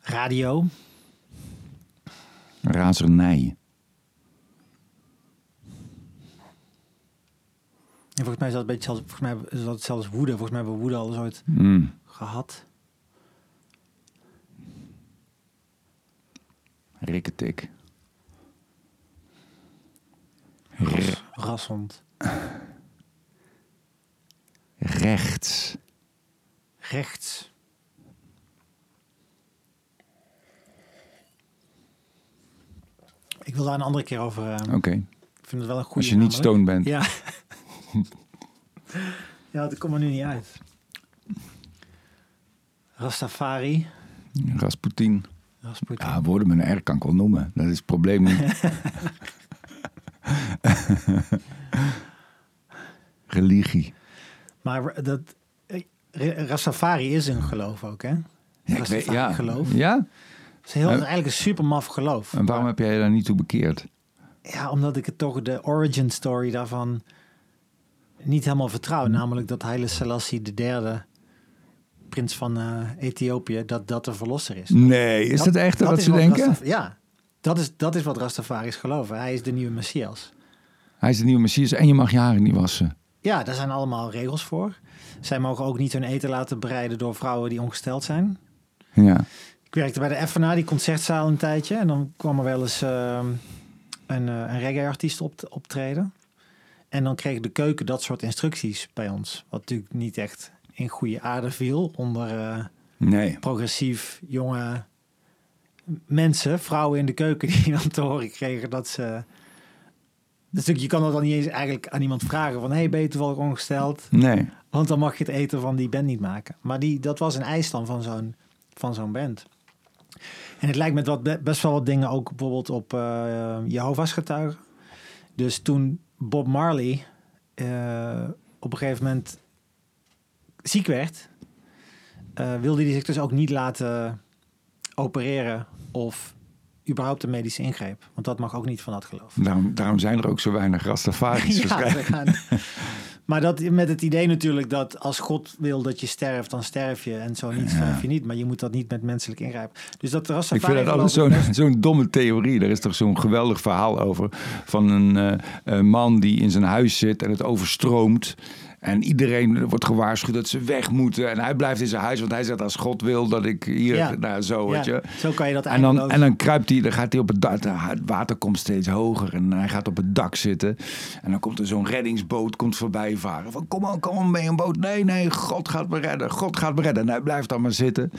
Radio. Razernij. En volgens mij is dat een beetje zelfs, volgens mij is dat als woede. Volgens mij hebben we woede al eens ooit Mm. gehad. Rikketik. Ras, rassend. Rechts. Rechts. Ik wil daar een andere keer over. eh, Oké. Ik vind het wel een goede. Als je niet stoned bent. Ja. ja, dat komt er nu niet uit. Rastafari. Rasputin. Rasputin. Ja, woorden met een R kan ik wel noemen. Dat is het probleem niet. Religie. Maar dat, Rastafari is een geloof ook, hè? Ja, ik weet, Rastafari ja. geloof. ja? Het is, heel, eigenlijk een super maf geloof. En waarom heb jij je daar niet toe bekeerd? Ja, omdat ik het toch de origin story daarvan niet helemaal vertrouw. Namelijk dat Haile Selassie de derde prins van eh, Ethiopië, dat dat de verlosser is. Nee, is dat, echt wat ze denken? Rastaf- ja, dat is, dat is wat Rastafari's geloven. Hij is de nieuwe Messias. Hij is de nieuwe Messias en je mag je haren niet wassen. Ja, daar zijn allemaal regels voor. Zij mogen ook niet hun eten laten bereiden door vrouwen die ongesteld zijn. Ja. Ik werkte bij de FNA, die concertzaal een tijdje. En dan kwam er wel eens ehm, een, eh, een reggae-artiest op, optreden. En dan kreeg de keuken dat soort instructies bij ons. Wat natuurlijk niet echt in goede aarde viel onder eh, Nee. progressief jonge mensen, vrouwen in de keuken, die dan te horen kregen dat ze... Dus je kan dat dan niet eens eigenlijk aan iemand vragen van... hey, ben je toevallig ongesteld? Nee. Want dan mag je het eten van die band niet maken. Maar die, dat was een eis dan van zo'n, van zo'n band. En het lijkt me wat, be- best wel wat dingen ook bijvoorbeeld op eh Jehovah's getuigen. Dus toen Bob Marley eh, op een gegeven moment ziek werd... eh, wilde hij zich dus ook niet laten opereren of überhaupt een medische ingreep. Want dat mag ook niet van dat geloof. Daarom, daarom zijn er ook zo weinig Rastafaris Ja, gaan. Maar dat met het idee natuurlijk dat als God wil dat je sterft, dan sterf je. En zo niet, Ja. sterf je niet. Maar je moet dat niet met menselijk ingrijpen. Dus dat Ik Rastafari vind dat altijd geloof ik zo'n best- zo'n domme theorie. Er is toch zo'n geweldig verhaal over van een eh, een man die in zijn huis zit en het overstroomt. En iedereen wordt gewaarschuwd dat ze weg moeten. En hij blijft in zijn huis, want hij zegt als God wil dat ik hier, Ja. nou zo, weet je. zo kan je dat En dan, en dan kruipt hij, dan gaat hij op het dak. Het water komt steeds hoger en hij gaat op het dak zitten. En dan komt er zo'n reddingsboot komt voorbij varen. Van kom op, kom op, mee een boot. Nee, nee, God gaat me redden. God gaat me redden. En hij blijft dan maar zitten.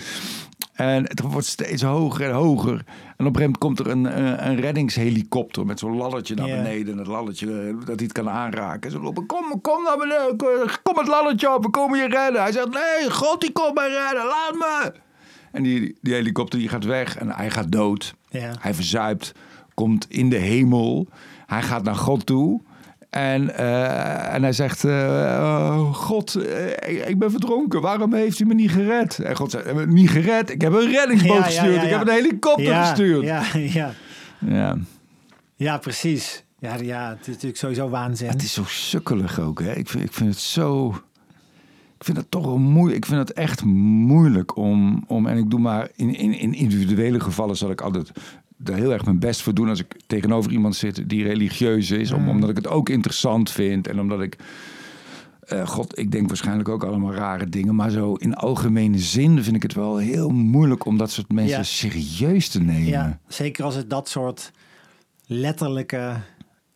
En het wordt steeds hoger en hoger. En op een gegeven moment komt er een, eh, een reddingshelikopter met zo'n lalletje naar beneden. En het lalletje, eh, dat hij het kan aanraken. Ze roepen, kom, kom naar beneden. Kom het lalletje op, we komen je redden. Hij zegt, nee, God die komt mij redden, laat me. En die, die helikopter die gaat weg en hij gaat dood. Hij verzuipt, komt in de hemel. Hij gaat naar God toe. En, eh, en hij zegt, eh, oh, God, eh, ik, ik ben verdronken. Waarom heeft u me niet gered? En God zegt, "Ik heb me niet gered. Ik heb een reddingsboot Ja, gestuurd. ja, Ik heb een helikopter gestuurd. Ja, ja. Ja. ja, precies. Ja, ja, het is natuurlijk sowieso waanzin. Het is zo sukkelig ook. Hè? Ik, vind, ik vind het zo... Ik vind het toch wel moeilijk. Ik vind het echt moeilijk om... om en ik doe maar... In, in, in individuele gevallen zal ik altijd er heel erg mijn best voor doen... als ik tegenover iemand zit die religieus is. Om, Mm. omdat ik het ook interessant vind. En omdat ik... eh, God, ik denk waarschijnlijk ook allemaal rare dingen. Maar zo in algemene zin vind ik het wel heel moeilijk... om dat soort mensen Ja. serieus te nemen. Ja, zeker als het dat soort letterlijke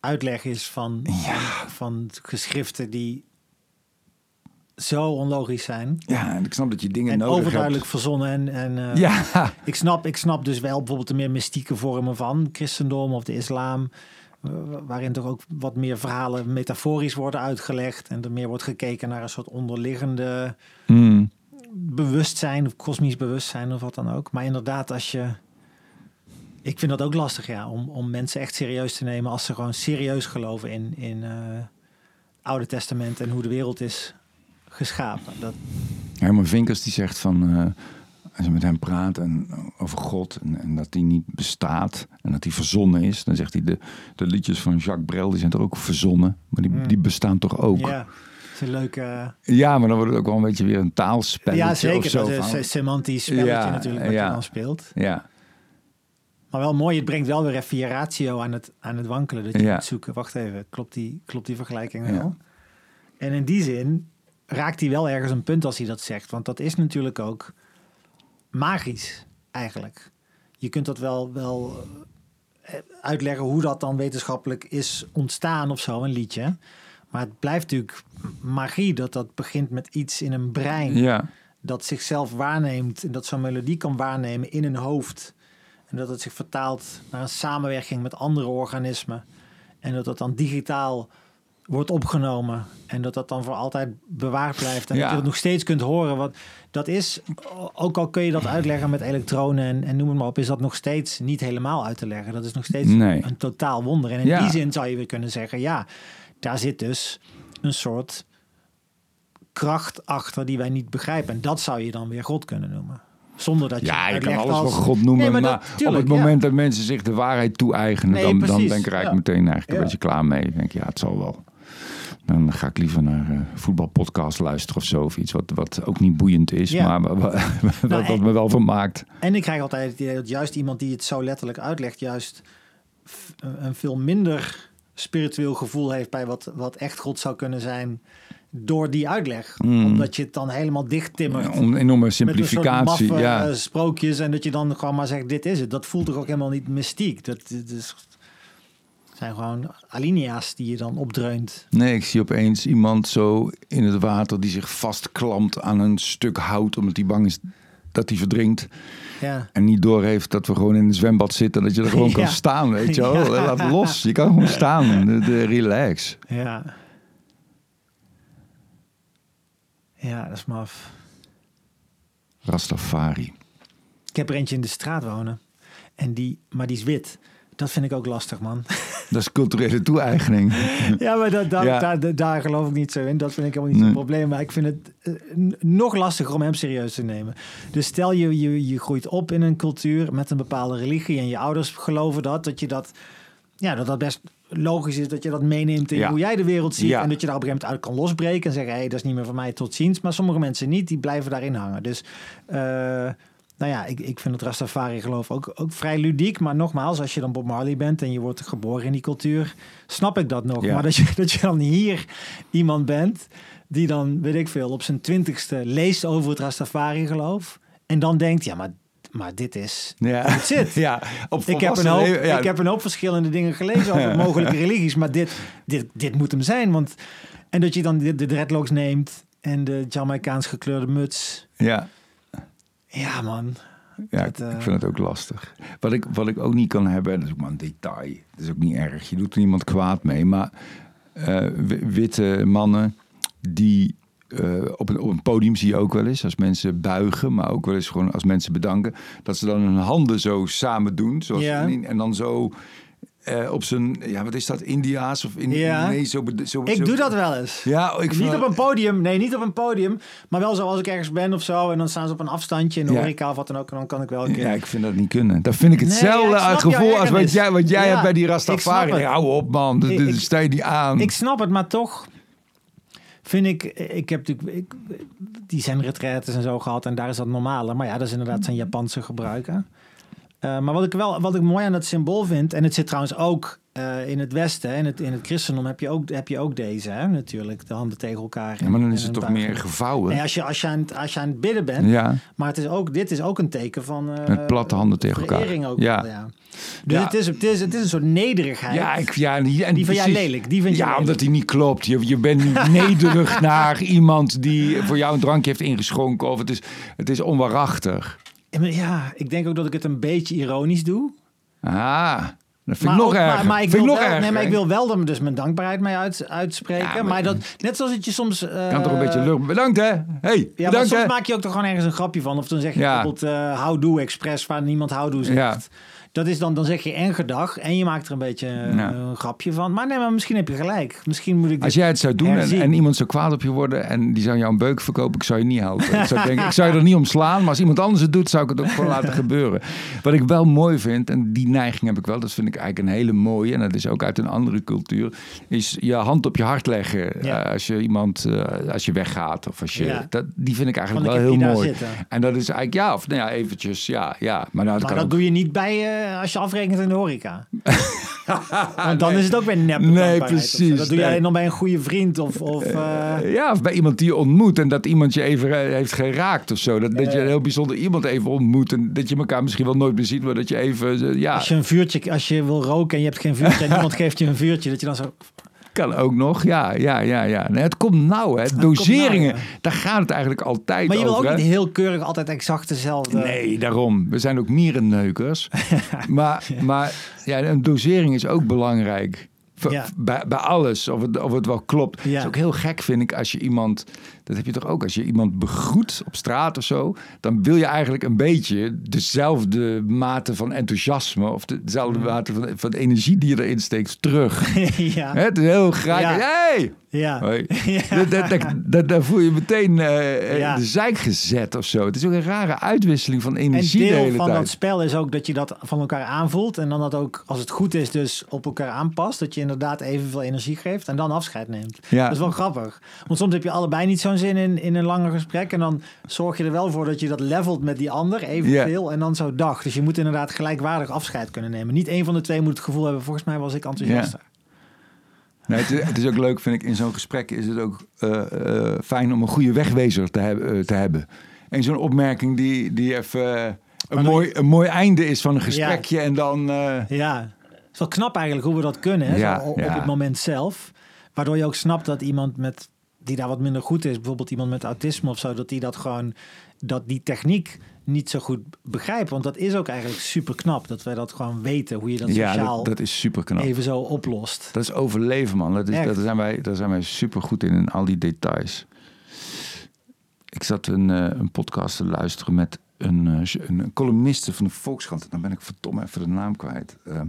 uitleg is van, van, van geschriften die zo onlogisch zijn. Ja, en ik snap dat je dingen En nodig overduidelijk hebt. verzonnen. En, en eh, Ja, ik, snap, ik snap dus wel bijvoorbeeld de meer mystieke vormen van christendom of de islam. eh, waarin toch ook wat meer verhalen metaforisch worden uitgelegd. En er meer wordt gekeken naar een soort onderliggende Mm. bewustzijn of kosmisch bewustzijn of wat dan ook. Maar inderdaad, als je. Ik vind dat ook lastig, ja, om, om mensen echt serieus te nemen als ze gewoon serieus geloven in, in eh, het Oude Testament en hoe de wereld is geschapen. Dat, Herman Vinkers die zegt van... eh, als je met hem praat en, over God en, en dat die niet bestaat en dat die verzonnen is... dan zegt hij de, de liedjes van Jacques Brel die zijn toch ook verzonnen, maar die, Mm. die bestaan toch ook. ja, is een leuke... Ja, maar dan wordt het ook wel een beetje weer een taalspelletje ja, of zeker. zo. Dat is een semantisch spelletje Ja, natuurlijk wat ja. je dan speelt. Ja, Maar wel mooi, het brengt wel weer even je ratio aan het, aan het wankelen. Dat je Ja. moet zoeken, wacht even, klopt die, klopt die vergelijking wel? En in die zin raakt hij wel ergens een punt als hij dat zegt. Want dat is natuurlijk ook magisch, eigenlijk. Je kunt dat wel, wel eh, uitleggen hoe dat dan wetenschappelijk is ontstaan of zo, een liedje. Maar het blijft natuurlijk magie dat dat begint met iets in een brein ja. dat zichzelf waarneemt en dat zo'n melodie kan waarnemen in een hoofd. En dat het zich vertaalt naar een samenwerking met andere organismen. En dat dat dan digitaal wordt opgenomen. En dat dat dan voor altijd bewaard blijft. En Ja. dat je het nog steeds kunt horen. Wat dat is, ook al kun je dat uitleggen met elektronen en, en noem het maar op, is dat nog steeds niet helemaal uit te leggen. Dat is nog steeds Nee. een totaal wonder. En in Ja. die zin zou je weer kunnen zeggen, ja, daar zit dus een soort kracht achter die wij niet begrijpen. En dat zou je dan weer God kunnen noemen. Zonder dat je Ja, je kan alles als- wel God noemen, Nee, maar, maar dat- op het ja. moment dat mensen zich de waarheid toe-eigenen, Nee, dan, dan ben ik er eigenlijk ja. meteen eigenlijk Ja. een beetje klaar mee. Ik denk, ja, het zal wel. Dan ga ik liever naar een voetbalpodcast luisteren of zo. Of iets wat, wat ook niet boeiend is, Ja. maar wa- wa- wat, Nou, wat me wel vermaakt. En ik krijg altijd het idee dat juist iemand die het zo letterlijk uitlegt, juist f- een veel minder spiritueel gevoel heeft bij wat, wat echt God zou kunnen zijn door die uitleg. Mm. Omdat je het dan helemaal dicht timmert. Een enorme Met een soort simplificatie. maffe ja. eh, sprookjes en dat je dan gewoon maar zegt, dit is het. Dat voelt toch ook helemaal niet mystiek. Dat, dat is, zijn gewoon alinea's die je dan opdreunt. Nee, ik zie opeens iemand zo in het water die zich vastklampt aan een stuk hout omdat hij bang is dat hij verdrinkt. Ja. En niet doorheeft dat we gewoon in een zwembad zitten. Dat je er gewoon kan staan, weet je wel. Ja. Laat los. Je kan gewoon staan. De, de relax. Ja. Ja, dat is maf. Rastafari. Ik heb er eentje in de straat wonen. En die, maar die is wit. Dat vind ik ook lastig, man. Dat is culturele toe-eigening. ja, maar dat, dat- Ja. Daar, daar geloof ik niet zo in. Dat vind ik helemaal niet zo'n Nee. probleem. Maar ik vind het eh, nog lastiger om hem serieus te nemen. Dus stel je, je, je groeit op in een cultuur met een bepaalde religie. En je ouders geloven dat. Dat je dat, ja, dat, dat best logisch is dat je dat meeneemt in Ja. hoe jij de wereld ziet. Ja. En dat je daar op een gegeven moment uit kan losbreken. En zeggen, hé, hey, dat is niet meer van mij, tot ziens. Maar sommige mensen niet, die blijven daarin hangen. Dus... eh, nou ja, ik, ik vind het Rastafari geloof ook, ook vrij ludiek. Maar nogmaals, als je dan Bob Marley bent en je wordt geboren in die cultuur, snap ik dat nog. Ja. Maar dat je, dat je dan hier iemand bent die dan, weet ik veel, op zijn twintigste leest over het Rastafari geloof. En dan denkt, ja, maar, maar dit is... Ja. That's it. ja, op Ik heb, een hoop, ja, ik heb een hoop verschillende dingen gelezen over mogelijke religies. Maar dit, dit, dit moet hem zijn. Want, en dat je dan de, de dreadlocks neemt en de Jamaicaans gekleurde muts. Ja, Ja, man. ja Dat, ik, eh, ik vind het ook lastig. Wat ik, wat ik ook niet kan hebben, dat is ook maar een detail. Dat is ook niet erg. Je doet er niemand kwaad mee. Maar eh, wi- witte mannen die eh, op, een, op een podium zie je ook wel eens als mensen buigen, maar ook wel eens gewoon als mensen bedanken, dat ze dan hun handen zo samen doen, zoals Ja. en dan zo eh, op zijn, ja, wat is dat, Indiaas of in, Ja. nee, zo, Ik zo- doe dat wel eens. Ja, ik Niet op een podium, nee, niet op een podium. Maar wel zo als ik ergens ben of zo. En dan staan ze op een afstandje in de Ja. horeca of wat dan ook. En dan kan ik wel een keer... Ja, ik vind dat niet kunnen. Dat vind ik Nee, hetzelfde ja, ik snap gevoel als wat jij, wat jij hebt bij die Rastafari. Nee, hou op man, dat, ik- sta je niet aan. Ik snap het, maar toch vind ik... Ik heb natuurlijk... Ik, die zijn retraites en zo gehad. En daar is dat normale. Maar ja, dat is inderdaad zijn Japanse gebruiken. Eh, maar wat ik wel wat ik mooi aan dat symbool vind... En het zit trouwens ook eh, in het Westen. In het, in het christendom heb je ook, heb je ook deze, hè, natuurlijk. De handen tegen elkaar. ja, maar dan is het toch meer gevouwen. Nee, als je, als, je aan, het- als je aan het bidden bent, ja, maar het is ook, dit is ook een teken van eh, Met platte handen tegen elkaar. Ook Ja. wel, ja. Dus Ja. Het, is, het, is, het is een soort nederigheid. ja, ik, ja en die, en die vind jij lelijk. Die vind Ja, lelijk. omdat die niet klopt. Je, je bent niet nederig naar iemand die voor jou een drankje heeft ingeschonken. Of het is, het is onwaarachtig. Ja, ik denk ook dat ik het een beetje ironisch doe. Ah, dat vind maar ik nog ook- erger. Maar, maar ik, vind wil nog wel, erger. nee, maar ik wil wel dus mijn dankbaarheid mee uit, uitspreken. Ja, maar, maar- dat, net zoals dat je soms... eh, kan toch een beetje lucht. Bedankt hè. Hey, Ja, maar bedankt soms hè. maak je ook toch gewoon ergens een grapje van. Of dan zeg je Ja. bijvoorbeeld eh houdoe expres waar niemand houdoe zegt. Ja. Dat is dan, dan zeg je en gedag en je maakt er een beetje eh, Ja. een grapje van. Maar nee, maar misschien heb je gelijk. Misschien moet ik Als jij het zou doen en, iemand zou kwaad op je worden en die zou jou een beuk verkopen, ik zou je niet helpen. Ik zou, denken, ik zou je er niet om slaan, maar als iemand anders het doet, zou ik het ook gewoon laten gebeuren. Wat ik wel mooi vind, en die neiging heb ik wel, dat vind ik eigenlijk een hele mooie, en dat is ook uit een andere cultuur, is je hand op je hart leggen Ja. eh, als je iemand, eh, als je weggaat of als je, Ja. dat, die vind ik eigenlijk wel heel mooi. En dat is eigenlijk, ja, of nou ja, eventjes, ja, ja. Maar, nou, dat Maar kan dat ook- doe je niet bij eh, als je afrekent in de horeca. Want dan is het ook weer nep. Nee, precies, Dat doe je nee. alleen nog bij een goede vriend of... of eh, Ja, of bij iemand die je ontmoet en dat iemand je even eh, heeft geraakt of zo. Dat, dat je een heel bijzonder iemand even ontmoet en dat je elkaar misschien wel nooit meer ziet, maar dat je even, eh, ja, Als je een vuurtje, als je wil roken en je hebt geen vuurtje en iemand geeft je een vuurtje, dat je dan zo... kan ook nog. Ja, ja, ja, ja. Nee, het komt nauw, hè. Doseringen, nauw, ja. daar gaat het eigenlijk altijd Maar je wil over. ook hè. niet heel keurig altijd exact dezelfde... Nee, daarom. We zijn ook mierenneukers. maar maar ja, een dosering is ook belangrijk. Ja. Bij, bij alles, of het, of het wel klopt. Het is ook heel gek, vind ik, als je iemand... Dat heb je toch ook, als je iemand begroet op straat of zo... dan wil je eigenlijk een beetje dezelfde mate van enthousiasme... of de- dezelfde Mm. mate van, van energie die je erin steekt terug. ja. Het is heel graag... Ja. Hey! Ja. Hoi. Dat, dat, dat, dat, daar voel je meteen Ja. de zijk gezet of zo. Het is ook een rare uitwisseling van En energie de deel hele van tijd. dat spel is ook dat je dat van elkaar aanvoelt. En dan dat ook, als het goed is, dus op elkaar aanpast. Dat je inderdaad evenveel energie geeft en dan afscheid neemt. Ja. Dat is wel grappig. Want soms heb je allebei niet zo'n zin in, in een langer gesprek. En dan zorg je er wel voor dat je dat levelt met die ander evenveel. En dan zo dag. Dus je moet inderdaad gelijkwaardig afscheid kunnen nemen. Niet één van de twee moet het gevoel hebben, volgens mij was ik enthousiaster. Nee, het, is, het is ook leuk, vind ik, in zo'n gesprek is het ook eh, eh, fijn om een goede wegwezer te, heb- eh, te hebben. En zo'n opmerking die, die even een, mooi, een mooi einde is van een gesprekje en dan... Ja, het is wel knap eigenlijk hoe we dat kunnen. Hè? Ja, zo, op ja. het moment zelf. Waardoor je ook snapt dat iemand met die daar wat minder goed is, bijvoorbeeld iemand met autisme of zo, dat die dat gewoon, dat die techniek niet zo goed begrijpt. Want dat is ook eigenlijk super knap dat wij dat gewoon weten, hoe je dat ja, sociaal dat, dat is super knap. even zo oplost. Dat is overleven, man. Dat is, daar, zijn wij, daar zijn wij super goed in, in al die details. Ik zat een, eh, een podcast te luisteren met een, eh, een columniste van de Volkskrant. Dan ben ik verdomme even de naam kwijt. Ehm,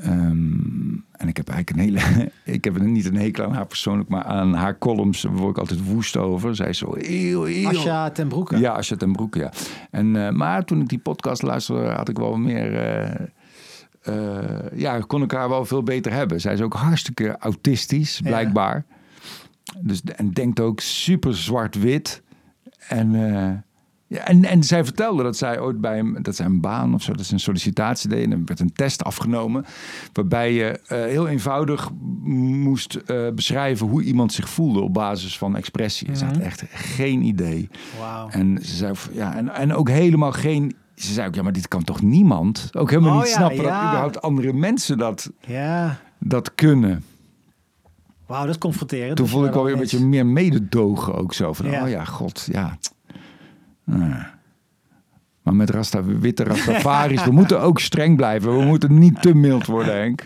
ehm, en ik heb eigenlijk een hele... ik heb niet een hekel aan haar persoonlijk, maar aan haar columns word ik altijd woest over. Zij is zo heel, heel... Asja ten Broeke. Ja, Asja ten Broeke, ja. En, eh, maar toen ik die podcast luisterde, had ik wel meer... eh, eh, ja, kon ik haar wel veel beter hebben. Zij is ook hartstikke autistisch, Ja. blijkbaar. Dus, en denkt ook super zwart-wit. En, ja, en, en zij vertelde dat zij ooit bij hem, dat zij een baan of zo, dat ze een sollicitatie deed. En er werd een test afgenomen. Waarbij je eh, heel eenvoudig moest eh, beschrijven hoe iemand zich voelde op basis van expressie. Ze had Mhm. echt geen idee. Wauw. En ze zei, ja, en, en ook helemaal geen. Ze zei ook, ja, maar dit kan toch niemand? Ook helemaal Oh niet ja, snappen dat überhaupt andere mensen dat, Ja. dat kunnen. Wauw, dat is confronterend. Toen voelde ik daar wel weer een beetje meer mededogen ook zo. Van, oh ja, god, ja. Maar met Rasta, witte Rastafaris, we moeten ook streng blijven. We moeten niet te mild worden, Henk.